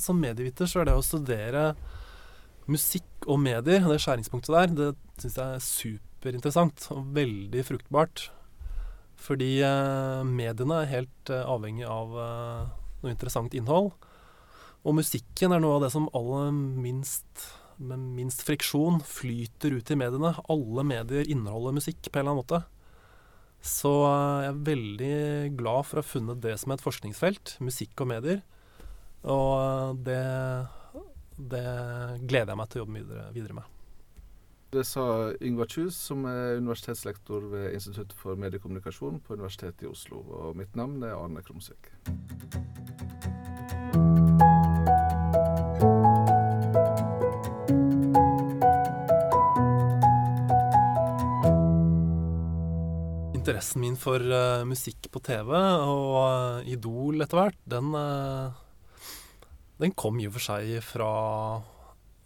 Som medieviter så er det å studere musikk og medier, det skjæringspunktet der, det syns jeg er superinteressant og veldig fruktbart. Fordi eh, mediene er helt eh, avhengig av eh, noe interessant innhold. Og musikken er noe av det som aller minst med minst friksjon flyter ut i mediene. Alle medier inneholder musikk på en eller annen måte. Så eh, jeg er veldig glad for å ha funnet det som et forskningsfelt, musikk og medier. Og eh, det, det gleder jeg meg til å jobbe videre, videre med. Det sa Yngvar Kjus, som er universitetslektor ved Institutt for mediekommunikasjon på Universitetet i Oslo. Og mitt navn er Arne Krumsvik. Interessen min for uh, musikk på TV og uh, Idol etter hvert, den, uh, den kom og for seg fra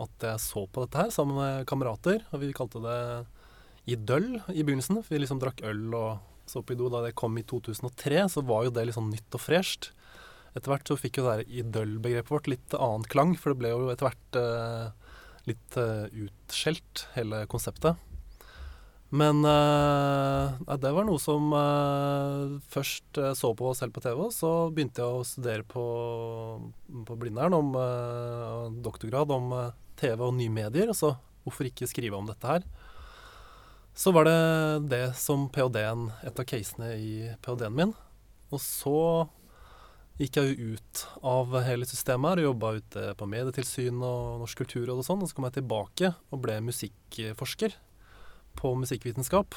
at jeg så på dette her sammen med kamerater. Og vi kalte det Idøll i begynnelsen. For vi liksom drakk øl og så på Ido. Da det kom i 2003, så var jo det sånn nytt og fresht. Etter hvert så fikk jo det Idøll-begrepet vårt litt annen klang, for det ble jo etter hvert litt utskjelt, hele konseptet. Men uh, det var noe som uh, først uh, så på selv på TV. Så begynte jeg å studere på, på Blindern om doktorgrad om TV og nye medier. Og så hvorfor ikke skrive om dette her? Så var det det som ph.d.-en, et av casene i ph.d.-en min. Og så gikk jeg jo ut av hele systemet her og jobba ute på Medietilsyn og Norsk kulturråd og sånn. Og så kom jeg tilbake og ble musikkforsker på musikkvitenskap.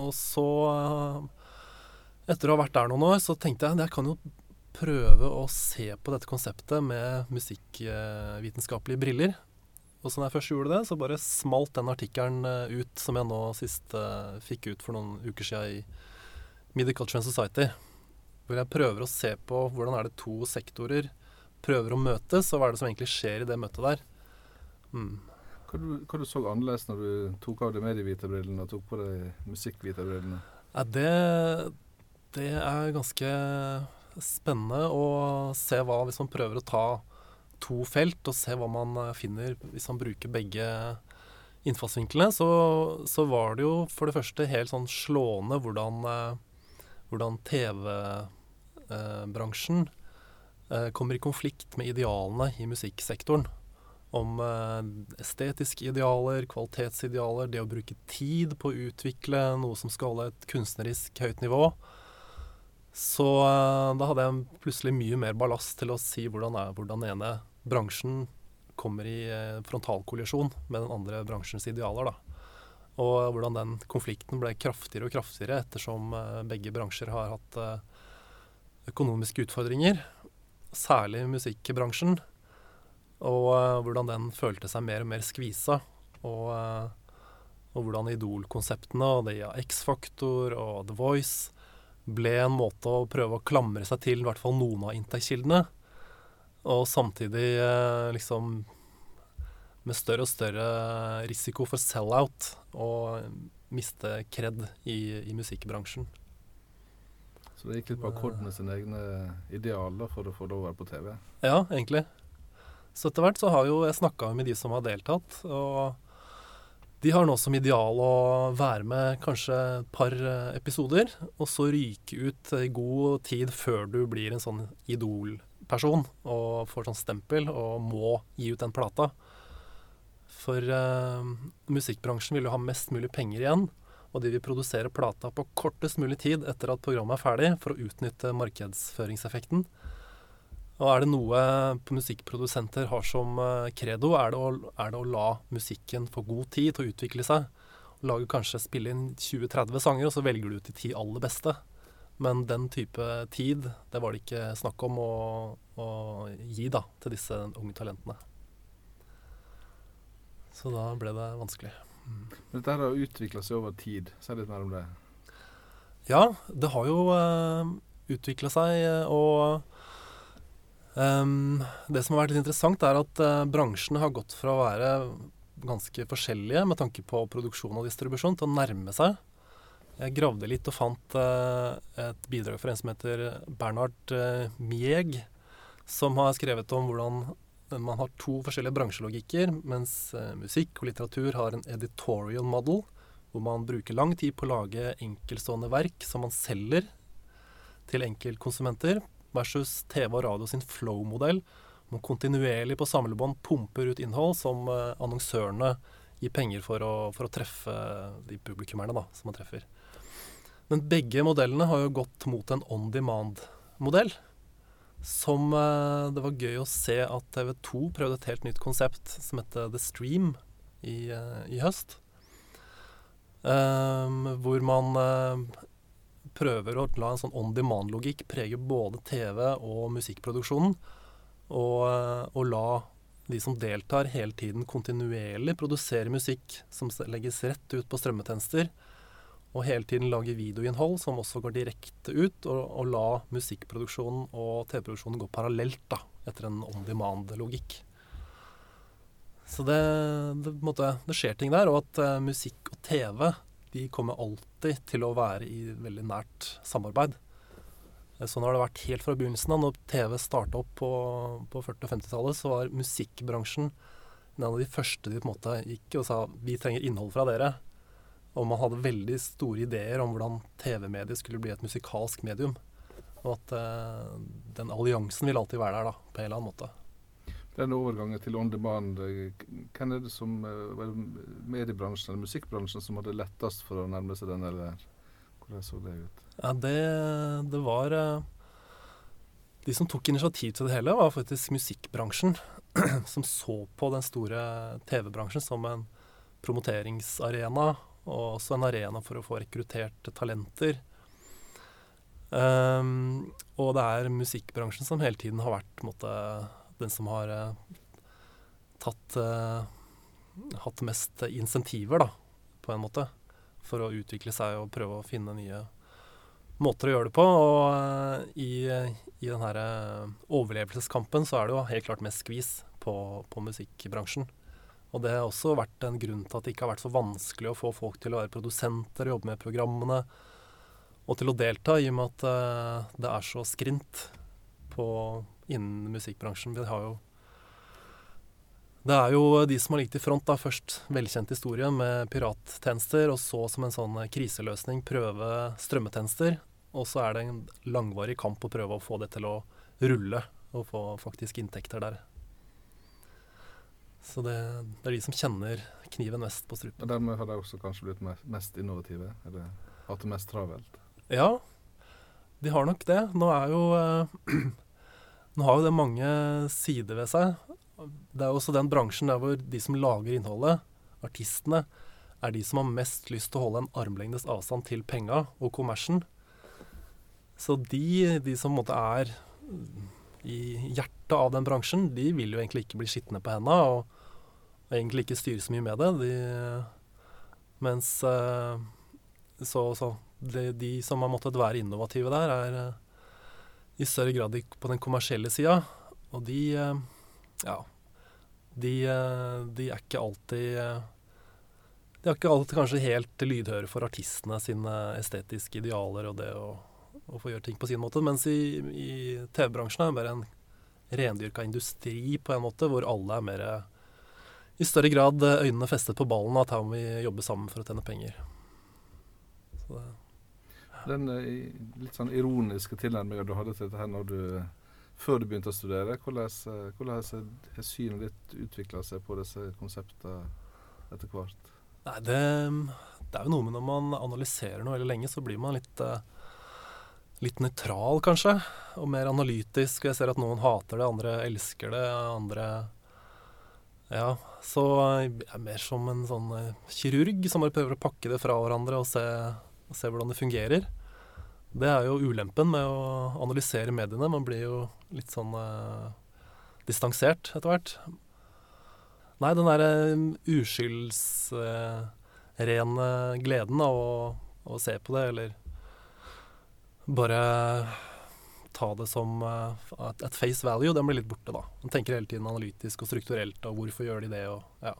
Og så, eh, etter å ha vært der noen år, så tenkte jeg at jeg kan jo prøve å se på dette konseptet med musikkvitenskapelige briller. Og så når jeg først gjorde det, så bare smalt den artikkelen eh, ut som jeg nå sist uh, fikk ut for noen uker siden i Media Culture and Society. Hvor jeg prøver å se på hvordan er det to sektorer prøver å møtes, og hva er det som egentlig skjer i det møtet der. Mm. Hva du, hva du så annerledes når du tok av deg mediehvite brillene og tok på deg musikkhvite brillene? Ja, det, det er ganske spennende å se hva hvis man prøver å ta to felt, og se hva man finner hvis man bruker begge innfallsvinklene. Så, så var det jo for det første helt sånn slående hvordan, hvordan TV-bransjen eh, kommer i konflikt med idealene i musikksektoren om eh, estetiske idealer, kvalitetsidealer, det å bruke tid på å utvikle noe som skal holde et kunstnerisk høyt nivå. Så eh, da hadde jeg plutselig mye mer ballast til å si hvordan, er, hvordan den ene bransjen kommer i eh, frontalkollisjon med den andre bransjens idealer. da. Og hvordan den konflikten ble kraftigere og kraftigere ettersom begge bransjer har hatt økonomiske utfordringer. Særlig musikkbransjen. Og uh, hvordan den følte seg mer og mer skvisa. Og, uh, og hvordan Idol-konseptene og det ja, X-Faktor og The Voice ble en måte å prøve å klamre seg til i hvert fall noen av inntektskildene. Og samtidig uh, liksom med større og større risiko for sell-out og miste kred i, i musikkbransjen. Så det gikk litt på akkord med sine egne idealer for å få lov å være på TV? Ja, egentlig. Så etter hvert så har jo jeg snakka med de som har deltatt, og de har nå som ideal å være med kanskje et par eh, episoder, og så ryke ut i god tid før du blir en sånn idolperson og får sånn stempel og må gi ut den plata. For uh, musikkbransjen vil jo ha mest mulig penger igjen, og de vil produsere plata på kortest mulig tid etter at programmet er ferdig, for å utnytte markedsføringseffekten. Og er det noe musikkprodusenter har som credo, er det, å, er det å la musikken få god tid til å utvikle seg. Lager kanskje spille inn 20-30 sanger, og så velger du ut de ti aller beste. Men den type tid, det var det ikke snakk om å, å gi da, til disse unge talentene. Så da ble det vanskelig. Mm. Dette her har utvikla seg over tid. Si litt mer om det. Ja, det har jo uh, utvikla seg. og Um, det som har vært litt interessant, er at uh, bransjene har gått fra å være ganske forskjellige med tanke på produksjon og distribusjon, til å nærme seg. Jeg gravde litt og fant uh, et bidrag fra en som heter Bernhard uh, Mieg, som har skrevet om hvordan man har to forskjellige bransjelogikker, mens eh, musikk og litteratur har en editorial model, hvor man bruker lang tid på å lage enkeltstående verk som man selger til enkeltkonsumenter, versus TV og radio sin flow-modell, hvor man kontinuerlig på samlebånd pumper ut innhold som eh, annonsørene gir penger for å, for å treffe de publikummerne da, som man treffer. Men begge modellene har jo gått mot en on demand-modell. Som eh, det var gøy å se at TV 2 prøvde et helt nytt konsept som heter The Stream i, eh, i høst. Um, hvor man prøver å la en sånn on demand-logikk prege både TV og musikkproduksjonen. Og, uh, og, la de som deltar, hele tiden kontinuerlig produsere musikk som legges rett ut på strømmetjenester og hele tiden lage videoinnhold som også går direkte ut, og, og la musikkproduksjonen og TV-produksjonen gå parallelt da, etter en on demand-logikk. Så det, det, måtte, det, skjer ting der, og at uh, musikk og TV de kommer alltid til å være i veldig nært samarbeid. Sånn har det vært helt fra begynnelsen av. Når TV starta opp på, på 40- og 50-tallet, så var musikkbransjen en av de første de på en måte gikk og sa vi trenger innhold fra dere. Og man hadde veldig store ideer om hvordan TV-mediet skulle bli et musikalsk medium. Og at eh, den alliansen vil alltid være der, da, på en eller annen måte. Den overgangen til on demand, eh, hvem er det som uh, mediebransjen eller musikkbransjen som hadde lettest for å nærme seg den, eller hvordan så det ut? Ja, det, det var uh, De som tok initiativ til det hele, var faktisk musikkbransjen. som så på den store TV-bransjen som en promoteringsarena og også en arena for å få rekruttert talenter. Um, og det er musikkbransjen som hele tiden har vært måte, den som har uh, tatt uh, hatt mest insentiver, da, på en måte, for å utvikle seg og prøve å finne nye måter å gjøre det på. Og uh, i, i den her overlevelseskampen så er det jo helt klart mest skvis på, på musikkbransjen. Og det har også vært en grunn til at det ikke har vært så vanskelig å få folk til å være produsenter og jobbe med programmene, og til å delta, i og med at det er så skrint på, innen musikkbransjen. Vi har jo Det er jo de som har ligget i front, da. Først velkjent historie med pirattjenester, og så som en sånn kriseløsning prøve strømmetjenester. Og så er det en langvarig kamp å prøve å få det til å rulle, og få faktisk inntekter der. Så det, det, er de som kjenner kniven mest på strupen. Og Dermed har de også kanskje blitt mest innovative? Eller hatt det mest travelt? Ja, de har nok det. Nå er jo Nå har jo det mange sider ved seg. Det er også den bransjen der hvor de som lager innholdet, artistene, er de som har mest lyst til å holde en armlengdes avstand til penga og kommersen. Så de, de som på en måte er i hjertet av den bransjen, de vil jo egentlig ikke bli skitne på henda og, og, egentlig ikke styre så mye med det. De, mens eh, så, så de, de, som har måttet være innovative der, er eh, i større grad på den kommersielle sida. Og de eh, ja, de, de, er ikke alltid De er ikke alltid kanskje helt lydhøre for artistene sine estetiske idealer og det å å få gjøre ting på sin måte. Mens i, i TV-bransjen er det mer en rendyrka industri på en måte, hvor alle er mer i større grad øynene festet på ballen, at her må vi jobbe sammen for å tjene penger. Den eh, litt sånn ironiske tilnærminga du hadde til dette her du, før du begynte å studere, hvordan, eh, hvordan har synet ditt utvikla seg på disse konseptene etter hvert? Nei, det, det, er jo noe med når man analyserer noe veldig lenge, så blir man litt uh, litt nøytral, kanskje. Og mer analytisk. Jeg ser at noen hater det, andre elsker det. Andre Ja. Så jeg er mer som en sånn eh, kirurg som bare prøver å pakke det fra hverandre og se, og se hvordan det fungerer. Det er jo ulempen med å analysere mediene. Man blir jo litt sånn eh, distansert etter hvert. Nei, den derre uskyldsrene eh, gleden av å, å se på det, eller bare ta det som uh, et face value, den blir litt borte, da. Man tenker hele tiden analytisk og strukturelt, og hvorfor gjør de det, og ja.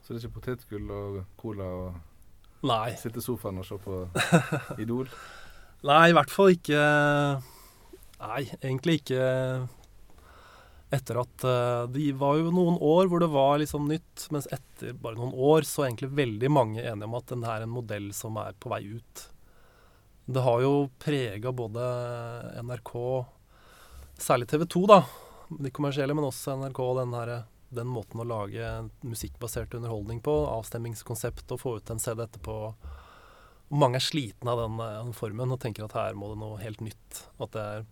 Så det er ikke potetgull og cola og Nei. sitte i sofaen og se på Idol? Nei, i hvert fall ikke Nei, egentlig ikke etter at uh, Det var jo noen år hvor det var liksom nytt, mens etter bare noen år så er egentlig veldig mange enige om at den er en modell som er på vei ut. Det har jo prega både NRK, særlig TV 2, da, de kommersielle, men også NRK, den, her, den måten å lage musikkbasert underholdning på. Avstemmingskonsept og få ut en CD etterpå. Mange er slitne av den, den, formen og tenker at her må det noe helt nytt. At det er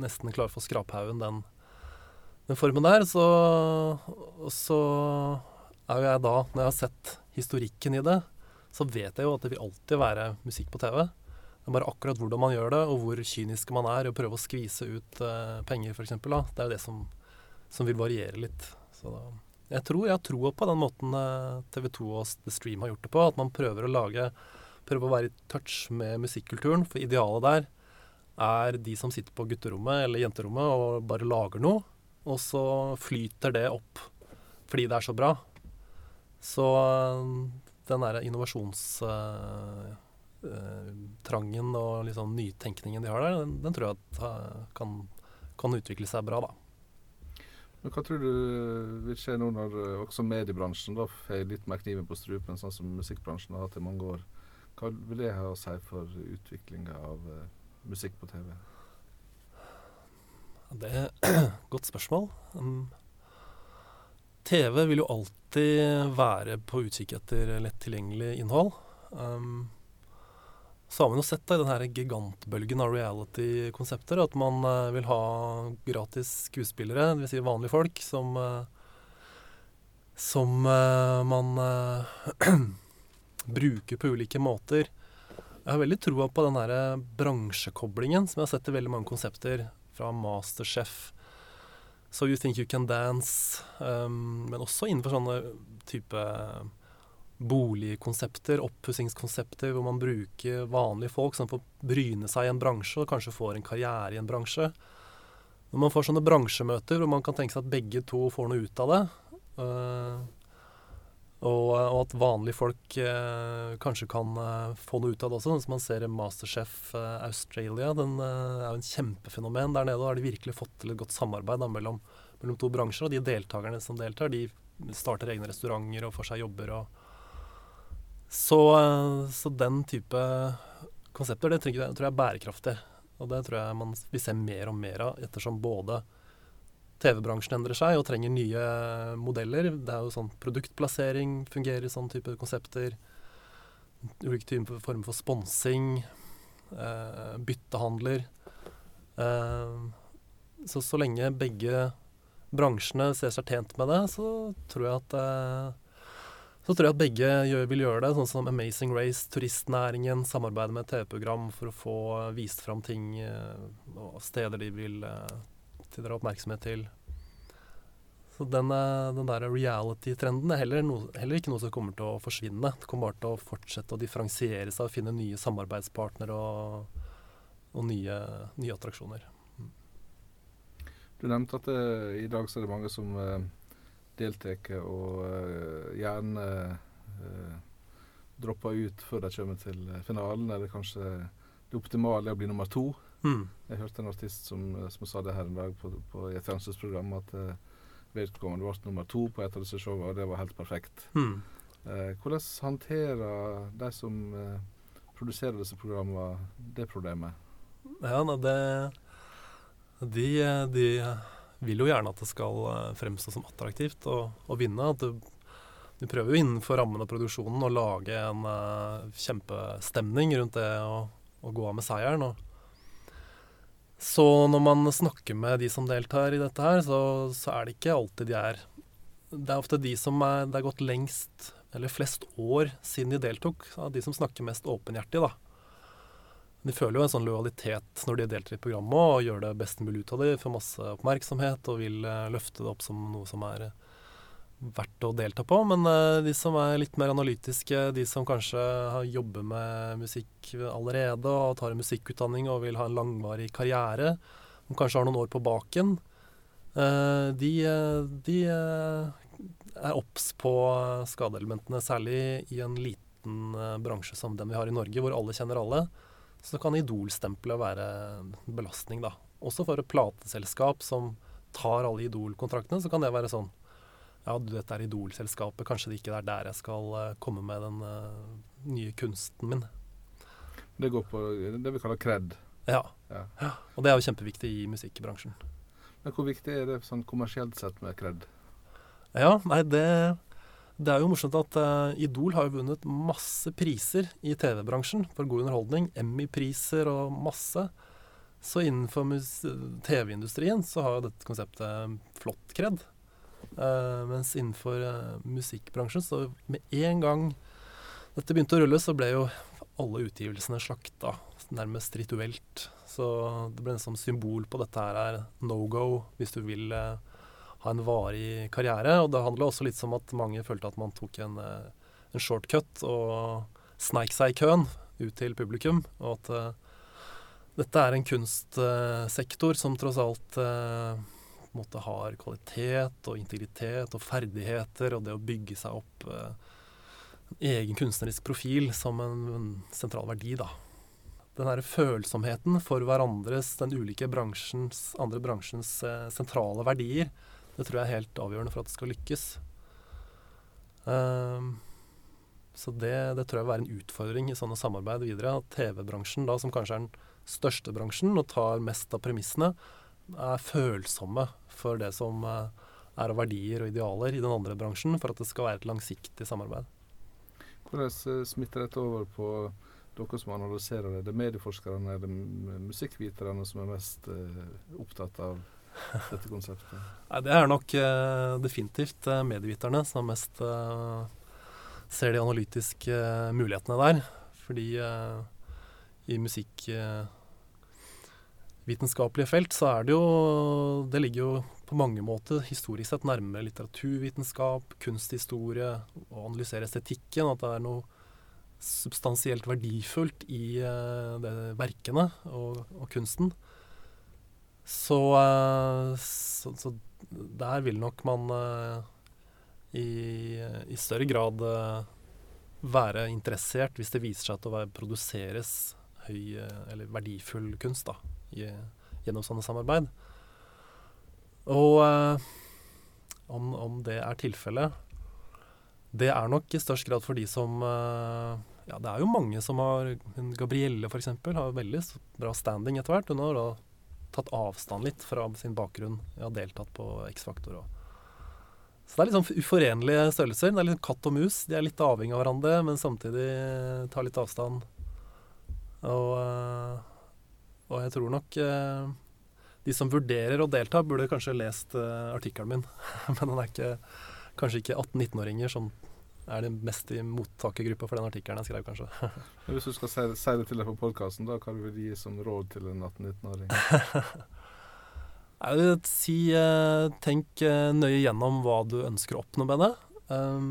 nesten klar for skraphaugen, den den formen der, så, så er jo jeg da, når jeg har sett historikken i det, så vet jeg jo at det vil alltid være musikk på TV. Det er bare akkurat hvordan man gjør det, og hvor kynisk man er i å prøve å skvise ut uh, penger, f.eks. Det er jo det som, som, vil variere litt. Så da, jeg tror jeg har troa på den måten eh, TV 2 og The Stream har gjort det på. At man prøver å lage Prøver å være i touch med musikkulturen. For idealet der er de som sitter på gutterommet eller jenterommet og bare lager noe og så flyter det opp fordi det er så bra. Så eh, den derre innovasjonstrangen uh, og liksom nytenkningen de har der, den, den tror jeg at, kan, kan, utvikle seg bra, da. Men Hva tror du vil skje nå når også mediebransjen da får litt mer kniven på strupen, sånn som musikkbransjen har hatt i mange år? Hva vil det ha å si for utviklinga av musikk på TV? Det er et godt spørsmål. Um, TV vil jo alltid være på utkikk etter lett tilgjengelig innhold. Um, så har man jo sett da, i denne gigantbølgen av reality-konsepter at man uh, vil ha gratis skuespillere, dvs. Si vanlige folk, som, uh, som uh, man bruker på ulike måter. Jeg har veldig troa på den der bransjekoblingen som jeg har sett i veldig mange konsepter fra Masterchef, So You Think You Can Dance, um, men også innenfor sånne type boligkonsepter, oppussingskonsepter, hvor man bruker vanlige folk som får bryne seg i en bransje og kanskje får en karriere i en bransje. Når man får sånne bransjemøter hvor man kan tenke seg at begge to får noe ut av det, uh, og, og, at vanlige folk eh, kanskje kan eh, få noe ut av det også. Sånn som man ser i Masterchef eh, Australia. Den eh, er jo en kjempefenomen der nede. Og har de virkelig fått til et godt samarbeid da, mellom, mellom, to bransjer. Og de deltakerne som deltar, de starter egne restauranter og får seg jobber. Så, så, den type konsepter det tror jeg er bærekraftig. Og det tror jeg man vil se mer og mer av, ettersom både TV-bransjen endrer seg og trenger nye modeller. Det er jo sånn Produktplassering fungerer i sånne type konsepter. Ulike typer former for sponsing. Eh, byttehandler. Eh, så så lenge begge bransjene ser seg tjent med det, så tror jeg at eh, så tror jeg at begge gjør, vil gjøre det, sånn som Amazing Race, turistnæringen, samarbeide med TV-program for å få vist fram ting eh, og steder de vil eh, til dere oppmerksomhet til. Så den, eh, den der reality-trenden er heller, no, heller, ikke noe som kommer til å forsvinne. Det kommer bare til å fortsette å differensiere seg og finne nye samarbeidspartnere og, og nye, nye, attraksjoner. Mm. Du nevnte at det, i dag så er det mange som deltar og uh, gjerne uh, dropper ut før de kommer til finalen, eller kanskje det optimale er å bli nummer to. Mm. Jeg hørte en artist som, som, sa det her en dag på, på et fjernsynsprogram, at uh, vedkommende ble nummer to på et av disse showene, og det var helt perfekt. Mm. Uh, hvordan håndterer de som uh, produserer disse programmene, det problemet? Ja, det, de, de, vil jo gjerne at det skal fremstå som attraktivt å vinne. at du du prøver jo innenfor rammen av produksjonen å lage en uh, kjempestemning rundt det å, å, gå av med seieren. Og så når man snakker med de som deltar i dette her, så, så, er det ikke alltid de er Det er ofte de som er, det er gått lengst, eller flest år siden de deltok, de som snakker mest åpenhjertig, da. De føler jo en sånn lojalitet når de deltar i programmet og gjør det best mulig ut av det, får masse oppmerksomhet og vil uh, løfte det opp som noe som er uh, verdt å delta på. Men uh, de som er litt mer analytiske, de som kanskje jobber med musikk allerede og tar en musikkutdanning og vil ha en langvarig karriere, som kanskje har noen år på baken, de, de er obs på skadeelementene, særlig i en liten bransje som den vi har i Norge, hvor alle kjenner alle. Så kan Idol-stempelet være en belastning, da. Også for et plateselskap som tar alle Idol-kontraktene, så kan det være sånn Ja, du, dette er Idol-selskapet, kanskje det ikke er der jeg skal uh, komme med den uh, nye kunsten min. Det går på det vi kaller cred. Ja. Ja. ja. Og det er jo kjempeviktig i musikkbransjen. Men hvor viktig er det sånn kommersielt sett med cred? Ja, nei, det det er jo morsomt at uh, Idol har jo vunnet masse priser i TV-bransjen for god underholdning. Emmy-priser og masse. Så innenfor TV-industrien så har jo dette konseptet flott kred. Uh, mens innenfor uh, musikkbransjen så med en gang dette begynte å rulle, så ble jo alle utgivelsene slakta. Nærmest rituelt. Så det ble en sånn symbol på dette her er no go hvis du vil uh, ha en varig karriere. Og det handler også litt om at mange følte at man tok en, eh, en shortcut og sneik seg i køen ut til publikum. Og at uh, dette er en kunstsektor uh, som tross alt uh, måte har kvalitet og integritet og ferdigheter, og det å bygge seg opp en egen kunstnerisk profil som en, en sentral verdi, da. Den her følsomheten for hverandres, den ulike bransjens, andre bransjens sentrale verdier, det tror jeg er helt avgjørende for at det skal lykkes. Um, så det, det, tror jeg vil være en utfordring i sånne samarbeid videre. At TV-bransjen, da, som kanskje er den største bransjen og tar mest av premissene, er følsomme for det som uh, er av verdier og idealer i den andre bransjen, for at det skal være et langsiktig samarbeid. Hvordan eh, smitter dette over på dere som analyserer det? Er Det medieforskerne, er det er musikkviterne som er mest uh, opptatt av dette konseptet? Nei, Det er nok uh, definitivt uh, medieviterne som mest uh, ser de analytiske mulighetene der. Fordi i musikkvitenskapelige felt så er det jo Det ligger jo på mange måter historisk sett nærmere litteraturvitenskap, kunsthistorie, å analysere estetikken. At det er noe substansielt verdifullt i verkene og, og kunsten. Så, eh, så, så, der vil nok man eh, i, i større grad eh, være interessert hvis det viser seg at det produseres høy eller verdifull kunst da, gjennom sånne samarbeid. Og om, om, det er tilfellet Det er nok i størst grad for de som Ja, det er jo mange som har Gabrielle, f.eks., har veldig bra standing etter hvert. Hun har da tatt avstand litt fra sin bakgrunn. Jeg har deltatt på X-Faktor. Så det er litt sånn uforenlige størrelser. Det er litt katt og mus. De er litt avhengig av hverandre, men samtidig tar litt avstand. Og, eh, og jeg tror nok eh, de som vurderer å delta, burde kanskje lest eh, artikkelen min. men den er ikke, kanskje ikke 18-19-åringer som er det mest i mottakergruppa for den artikkelen jeg skrev, kanskje. Hvis du skal si, si det til deg på podkasten, da hva vil du gi som råd til en 18-19-åring? Jeg vil si eh, tenk eh, nøye gjennom hva du ønsker å oppnå med det. Um,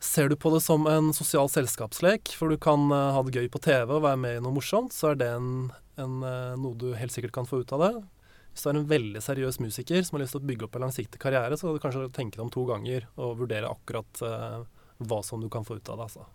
ser du på det som en sosial selskapslek, for du kan uh, ha det gøy på TV og være med i noe morsomt, så er det en, en, noe du helt sikkert kan få ut av det. Hvis du er en veldig seriøs musiker som har lyst til å bygge opp en langsiktig karriere, så skal du kanskje tenke deg om to ganger og vurdere akkurat uh, hva som du kan få ut av det. altså.